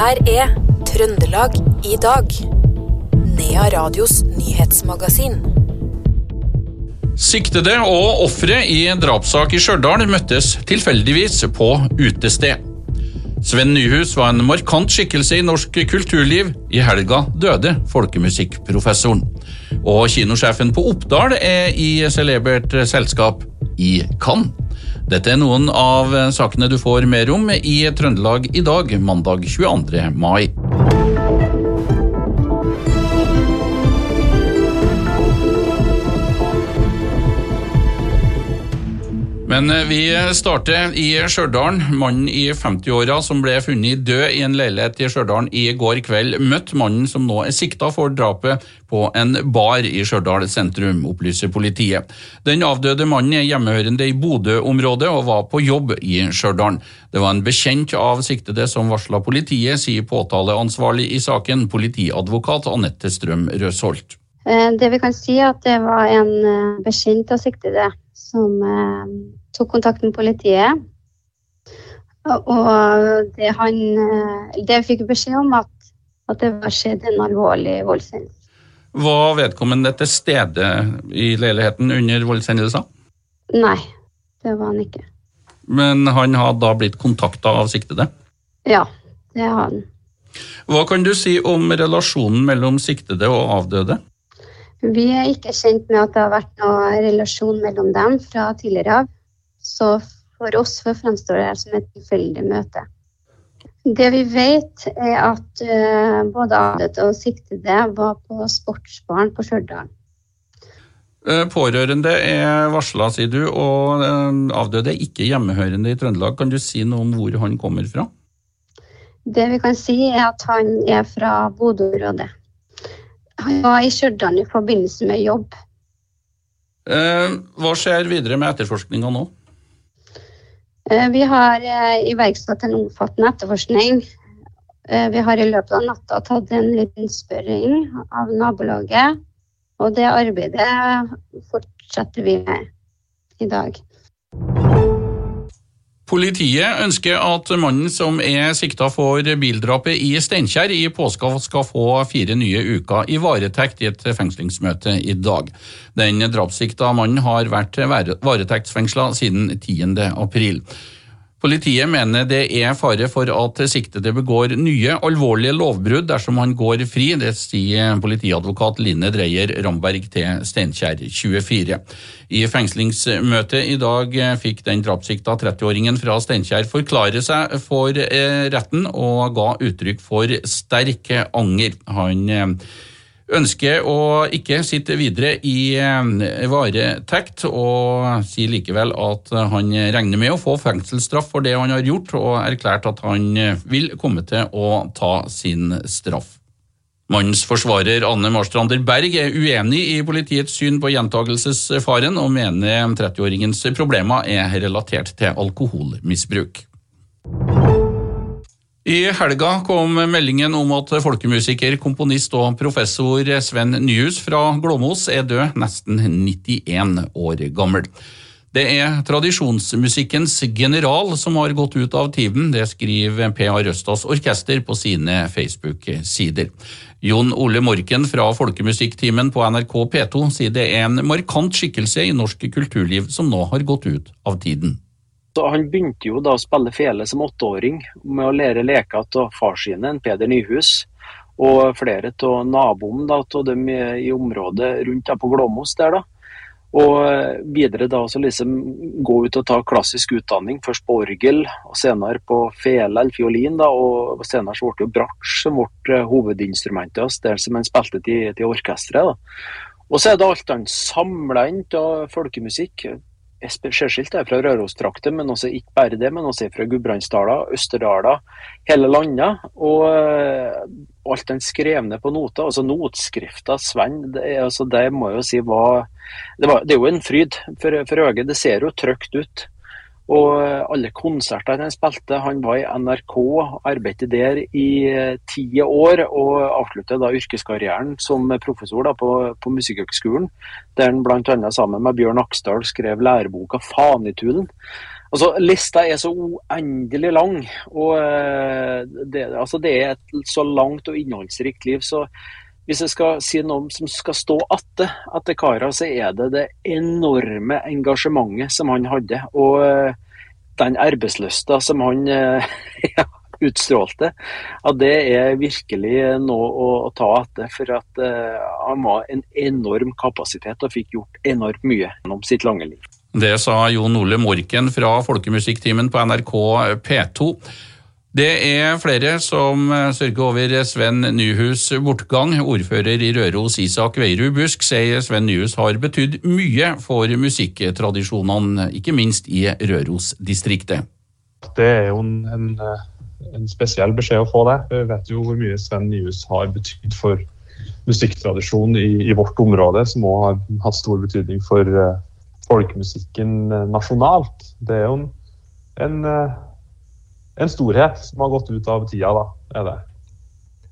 her er Trøndelag i dag. Nea Radios nyhetsmagasin. Siktede og ofre i drapssak i Stjørdal møttes tilfeldigvis på utested. Sven Nyhus var en markant skikkelse i norsk kulturliv. I helga døde folkemusikkprofessoren. Og kinosjefen på Oppdal er i celebert selskap i Cannes. Dette er noen av sakene du får mer om i Trøndelag i dag, mandag 22. mai. Men vi starter i Stjørdal. Mannen i 50-åra som ble funnet død i en leilighet i Stjørdal i går kveld, møtte mannen som nå er sikta for drapet på en bar i Stjørdal sentrum, opplyser politiet. Den avdøde mannen er hjemmehørende i Bodø-området og var på jobb i Stjørdal. Det var en bekjent av siktede som varsla politiet, sier påtaleansvarlig i saken, politiadvokat Anette Strøm Røsholt. Det vi kan si er at det var en bekjent av siktede som eh, tok kontakt med politiet. Og det han det fikk beskjed om at, at det var skjedd en alvorlig voldshendelse. Var vedkommende til stede i leiligheten under voldshendelsen? Nei, det var han ikke. Men han har da blitt kontakta av siktede? Ja, det har han. Hva kan du si om relasjonen mellom siktede og avdøde? Vi er ikke kjent med at det har vært noen relasjon mellom dem fra tidligere av. Så for oss fremstår det som et tilfeldig møte. Det vi vet, er at uh, både avdøde og siktede var på sportsbaren på Stjørdal. Pårørende er varsla, sier du, og avdøde er ikke hjemmehørende i Trøndelag. Kan du si noe om hvor han kommer fra? Det vi kan si, er at han er fra Bodø-området. Var i Stjørdal i forbindelse med jobb. Hva skjer videre med etterforskninga nå? Vi har iverksatt en omfattende etterforskning. Vi har i løpet av natta tatt en rundspørring av nabolaget. Og det arbeidet fortsetter vi med i dag. Politiet ønsker at mannen som er sikta for bildrapet i Steinkjer i påska skal få fire nye uker i varetekt i et fengslingsmøte i dag. Den drapssikta mannen har vært varetektsfengsla siden 10. april. Politiet mener det er fare for at siktede begår nye alvorlige lovbrudd dersom han går fri, det sier politiadvokat Line Dreyer Ramberg til Steinkjer 24. I fengslingsmøtet i dag fikk den drapssikta 30-åringen fra Steinkjer forklare seg for retten og ga uttrykk for sterk anger. Han ønsker å ikke sitte videre i varetekt, og sier likevel at han regner med å få fengselsstraff for det han har gjort, og erklært at han vil komme til å ta sin straff. Mannens forsvarer Anne Marstrander Berg er uenig i politiets syn på gjentagelsesfaren, og mener 30-åringens problemer er relatert til alkoholmisbruk. I helga kom meldingen om at folkemusiker, komponist og professor Sven Nyhus fra Glåmos er død, nesten 91 år gammel. Det er tradisjonsmusikkens general som har gått ut av tiden, det skriver P.A. Røstas orkester på sine Facebook-sider. Jon Ole Morken fra Folkemusikktimen på NRK P2 sier det er en markant skikkelse i norsk kulturliv som nå har gått ut av tiden. Så han begynte jo da å spille fele som åtteåring med å lære leker av far sine, Peder Nyhus. Og flere av naboene av dem i området rundt da, på Glåmos der. da. Og videre da så liksom gå ut og ta klassisk utdanning, først på orgel, og senere på fele eller fiolin. da, og Senere så ble det jo bratsj som ble hovedinstrumentet hans, der som han spilte til, til orkesteret. Og så er det alt han samla inn av folkemusikk særskilt er fra Røros-trakten, men også ikke bare det, men også fra Gudbrandsdala, Østerdala, hele landet. Og alt den skrevne på noter, altså notskrifta Sven, det, altså det må jeg jo si var Det, var, det er jo en fryd for, for øyet. Det ser jo trygt ut. Og alle konsertene han spilte, han var i NRK, arbeidet der i ti år, og avsluttet da yrkeskarrieren som professor da på, på Musikkhøgskolen, der han bl.a. sammen med Bjørn Aksdal skrev læreboka 'Fanitulen'. Altså, Lista er så uendelig lang. og eh, det, altså, det er et så langt og innholdsrikt liv. så Hvis jeg skal si noe som skal stå atte etter Kara, så er det det enorme engasjementet som han hadde. Og eh, den arbeidslysta som han ja, utstrålte, at det er virkelig noe å, ta etter. For at uh, han var en enorm kapasitet og fikk gjort enormt mye gjennom sitt lange liv. Det sa Jon Ole Morken fra Folkemusikktimen på NRK P2. Det er flere som sørger over Sven Nyhus bortgang. Ordfører i Røros Isak Veirud Busk sier Sven Nyhus har betydd mye for musikktradisjonene, ikke minst i Røros-distriktet. Det er jo en, en, spesiell beskjed å få det. Vi vet jo hvor mye Sven Nyhus har betydd for musikktradisjonen i, i, vårt område, som òg har hatt stor betydning for folkemusikken eh, nasjonalt. Det er jo en, en, eh, en, storhet som har gått ut av tida, da. er det.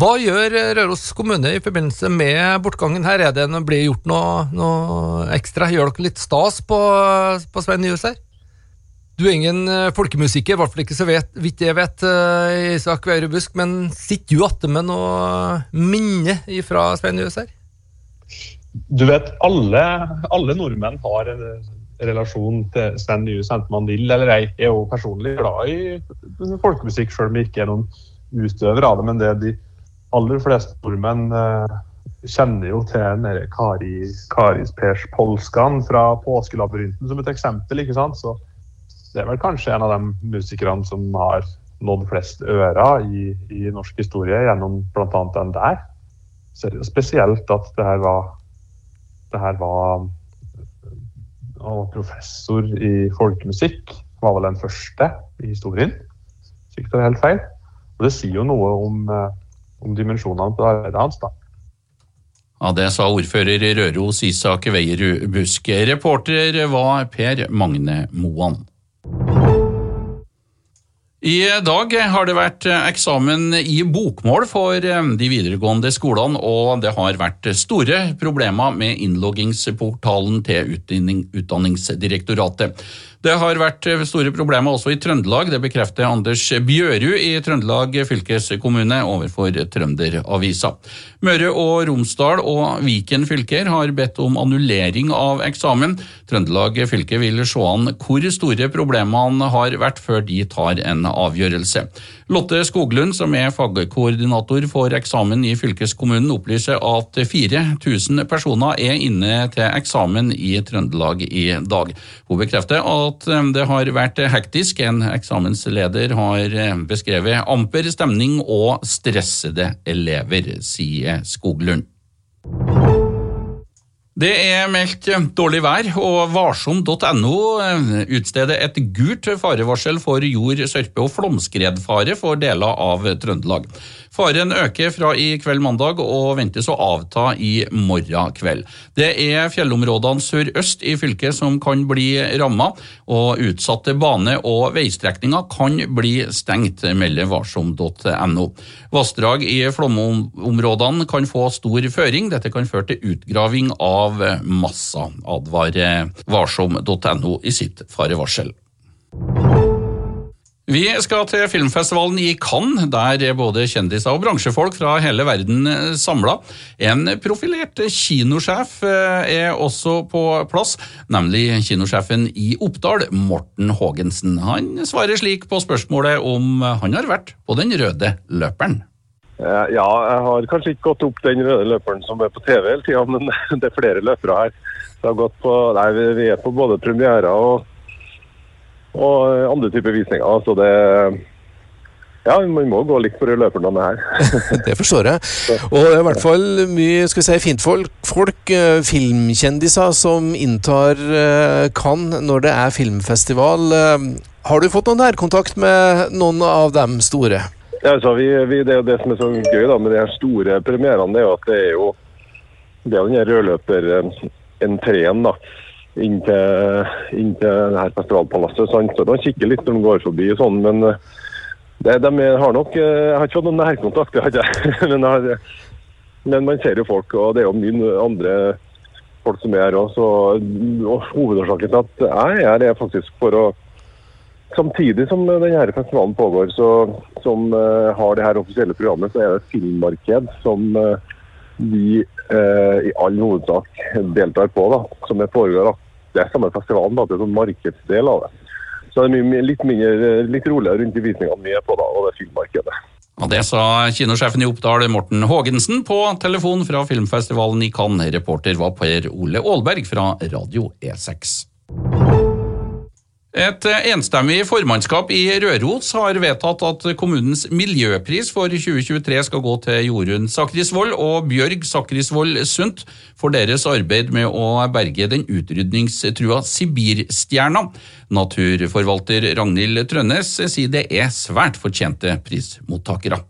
Hva gjør Røros kommune i forbindelse med bortgangen her? Er det blir gjort noe, noe, ekstra? Gjør dere litt stas på, på Svein Nyhus her? Du er ingen eh, folkemusiker, i hvert fall ikke så vidt jeg vet, Isak Veire Busk, men sitter du igjen med noe minne fra Svein Nyhus her? Du vet, alle, alle nordmenn har en relasjon til Sven Nyhus, enten man vil eller ei. Jeg er jo personlig glad i folkemusikk, sjøl om jeg ikke er noen utøver av det. Men det de aller fleste nordmenn eh, kjenner jo til den Kari, Karis Pers Polskan fra Påskelabyrinten som et eksempel. ikke sant? Så det er vel kanskje en av de musikerne som har nådd flest ører i, i norsk historie gjennom bl.a. den der. Så det er jo spesielt at det her var det her var og professor i folkemusikk. Var vel den første i historien, det er helt feil. Og Det sier jo noe om, eh, om dimensjonene på arbeidet hans. da. Ja, Det sa ordfører Røros Isak Veierud Busk. Reporter var Per Magne Moan. I dag har det vært eksamen i bokmål for eh, de videregående skolene, og det har vært store problemer med innloggingsportalen til Utdanningsdirektoratet. Det har vært store problemer også i Trøndelag, det bekrefter Anders Bjørud i Trøndelag fylkeskommune overfor Trønderavisa. Møre og Romsdal og Viken fylker har bedt om annullering av eksamen. Trøndelag fylke vil se an hvor store problemene har vært før de tar en avgjørelse. Lotte Skoglund, som er fagkoordinator for eksamen i fylkeskommunen, opplyser at 4000 personer er inne til eksamen i Trøndelag i dag. Hun bekrefter at at eh, det har vært hektisk. En eksamensleder har eh, beskrevet amper stemning og stressede elever, sier Skoglund. Det er meldt dårlig vær, og varsom.no eh, utsteder et gult farevarsel for jord-, sørpe- og flomskredfare for deler av Trøndelag. Faren øker fra i kveld mandag og ventes å avta i morgen kveld. Det er fjellområdene sørøst i fylket som kan bli ramma, og utsatte bane- og veistrekninger kan bli stengt, melder varsom.no. Vassdrag i flomområdene kan få stor føring. Dette kan føre til utgraving av masser, advarer varsom.no i sitt farevarsel. Vi skal til filmfestivalen i Cannes, der både kjendiser og bransjefolk fra hele verden samla. En profilert kinosjef eh, er også på plass, nemlig kinosjefen i Oppdal, Morten Haagensen. Han svarer slik på spørsmålet om han har vært på den røde løperen. Eh, ja, jeg har kanskje ikke gått opp den røde løperen som er på TV hele tida, men det er flere løpere her. På, nei, vi er på både premierer og og andre typer visninger. Så det ja, man må gå litt for løperne her. det forstår jeg. Og i hvert fall mye skal vi si, fintfolk, folk, eh, filmkjendiser som inntar kan Cannes når det er filmfestival. Eh, har du fått noen nærkontakt med noen av dem store? Ja, altså, vi, vi, det, det, som er så gøy da, med de her store premierene, det er jo at det er jo det er den rødløper-entreen. da inn til, det her festivalpalasset. Sant? Så de kikker litt når de går forbi, og sånn, men eh, det, de har nok eh, Jeg har ikke fått noen nærkontakt, det har jeg. Men, har, men, man ser jo folk, og det er jo mye andre folk som er her òg. Og hovedårsaken til at jeg er her, er faktisk for å samtidig som denne festivalen pågår, så, som uh, har det her offisielle programmet, så er det et filmmarked som uh, vi uh, i all hovedsak deltar på. da, Som er foregår. Det samme festivalen, da, det er sånn markedsdel av det. Så det er mye, litt, mindre, litt roligere rundt de visningene vi er på, da, og det filmmarkedet. Og Det sa kinosjefen i Oppdal, Morten Haagensen, på telefon fra filmfestivalen i Cannes. Reporter var Per Ole Aalberg fra Radio E6. Et enstemmig formannskap i Røros har vedtatt at kommunens miljøpris for 2023 skal gå til Jorunn Sakrisvold og Bjørg Sakrisvold Sundt for deres arbeid med å berge den utrydningstrua Sibirstjerna. Naturforvalter Ragnhild Trønnes sier det er svært fortjente prismottakere.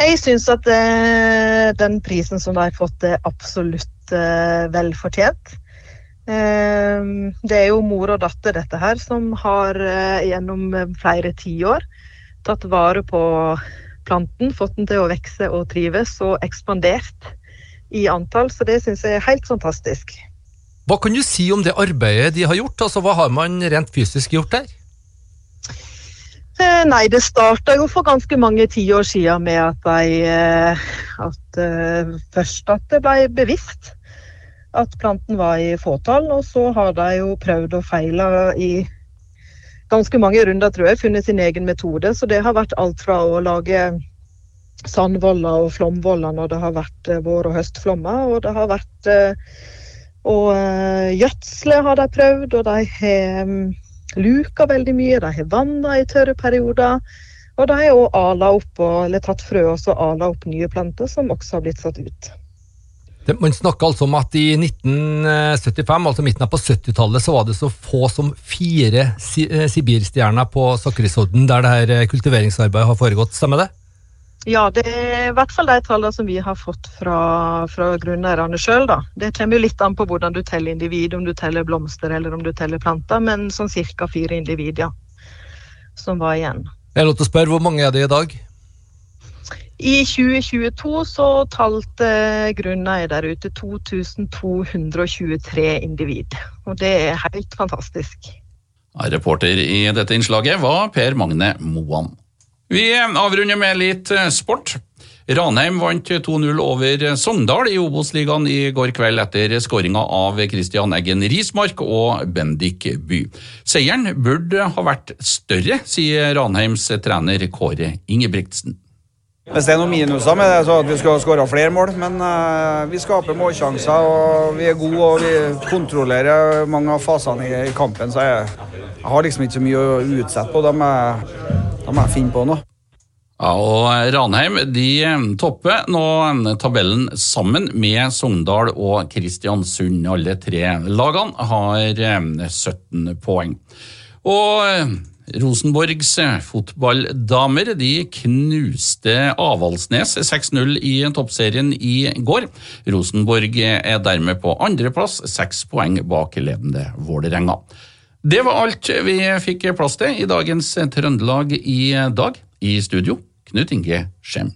Jeg syns at eh, den prisen som har fått, er absolutt velfortjent. vel fortjent. Ehm, det er jo mor og datter, dette her, som har eh, gjennom flere tiår tatt vare på planten, fått den til å vokse og trives, og ekspandert i antall. Så det syns jeg er helt fantastisk. Hva kan du si om det arbeidet de har gjort? Altså, Hva har man rent fysisk gjort der? Eh, nei, det starta jo for ganske mange tiår siden med at, de, eh, at først at det ble bevisst at planten var i fåtall. Og så har de jo prøvd og feila i ganske mange runder, tror jeg, funnet sin egen metode. Så det har vært alt fra å lage sandvoller og flomvoller når det har vært eh, vår- og høstflommer, og det har vært å Og eh, gjødsle har de prøvd, og de har mm, luka veldig mye, de har vanna i tørre perioder. Og de har òg ala opp, eller tatt frø og så ala opp nye planter som også har blitt satt ut. Man snakker altså om at i 1975, altså midten av på 70-tallet, så var det så få som fire si, eh, sibirstjerner på Sakrisodden der det her eh, kultiveringsarbeidet har foregått. Stemmer det? Ja, det er i hvert fall de tallene som vi har fått fra, fra grunneierne sjøl. Det kommer jo litt an på hvordan du teller individ, om du teller blomster eller om du teller planter, men sånn ca. fire individ, ja, som var igjen. Jeg er lov til å spørre, Hvor mange er det i dag? I 2022 så talte grunneier der ute 2223 individ. Og det er helt fantastisk. Reporter i dette innslaget var Per Magne Moan. Vi avrunder med litt eh, sport. Ranheim vant 2-0 over Sogndal i Obos-ligaen i går kveld etter skåringa av Christian Eggen Rismark og Bendik By. Seieren burde ha vært større, sier Ranheims trener Kåre Ingebrigtsen. Hvis det er noen minuser med det, så at vi skulle ha skåra flere mål. Men uh, vi skaper målsjanser, og vi er gode og vi kontrollerer mange av fasene i, i kampen. Så jeg, jeg, har liksom ikke så mye å utsette på. Da må jeg finne på noe. Ja, og Ranheim de topper nå tabellen sammen med Sogndal og Kristiansund. Alle tre lagene har 17 poeng. Og Rosenborgs fotballdamer de knuste Avaldsnes 6-0 i toppserien i går. Rosenborg er dermed på andreplass, seks poeng bak ledende Vålerenga. Det var alt vi fikk plass til i dagens Trøndelag i dag. I studio Knut Inge Skjem.